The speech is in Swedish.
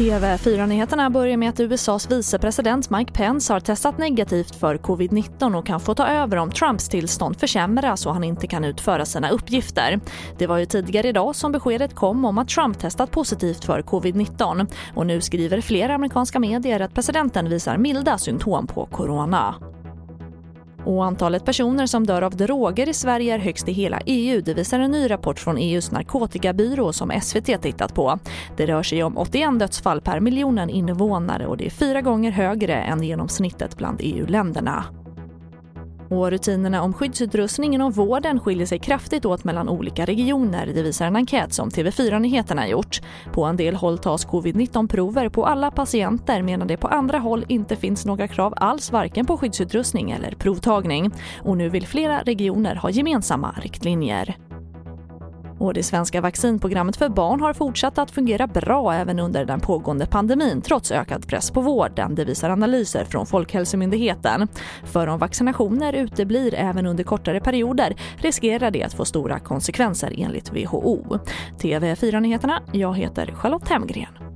TV4-nyheterna börjar med att USAs vicepresident Mike Pence har testat negativt för covid-19 och kan få ta över om Trumps tillstånd försämras och han inte kan utföra sina uppgifter. Det var ju tidigare idag som beskedet kom om att Trump testat positivt för covid-19 och nu skriver flera amerikanska medier att presidenten visar milda symptom på corona. Och antalet personer som dör av droger i Sverige är högst i hela EU. Det visar en ny rapport från EUs narkotikabyrå som SVT tittat på. Det rör sig om 81 dödsfall per miljonen invånare och det är fyra gånger högre än genomsnittet bland EU-länderna. Och rutinerna om skyddsutrustning inom vården skiljer sig kraftigt åt mellan olika regioner. Det visar en enkät som TV4 Nyheterna gjort. På en del håll tas covid-19-prover på alla patienter medan det på andra håll inte finns några krav alls varken på skyddsutrustning eller provtagning. Och nu vill flera regioner ha gemensamma riktlinjer. Och det svenska vaccinprogrammet för barn har fortsatt att fungera bra även under den pågående pandemin trots ökad press på vården, det visar analyser från Folkhälsomyndigheten. För om vaccinationer uteblir även under kortare perioder riskerar det att få stora konsekvenser enligt WHO. TV4-nyheterna, jag heter Charlotte Hemgren.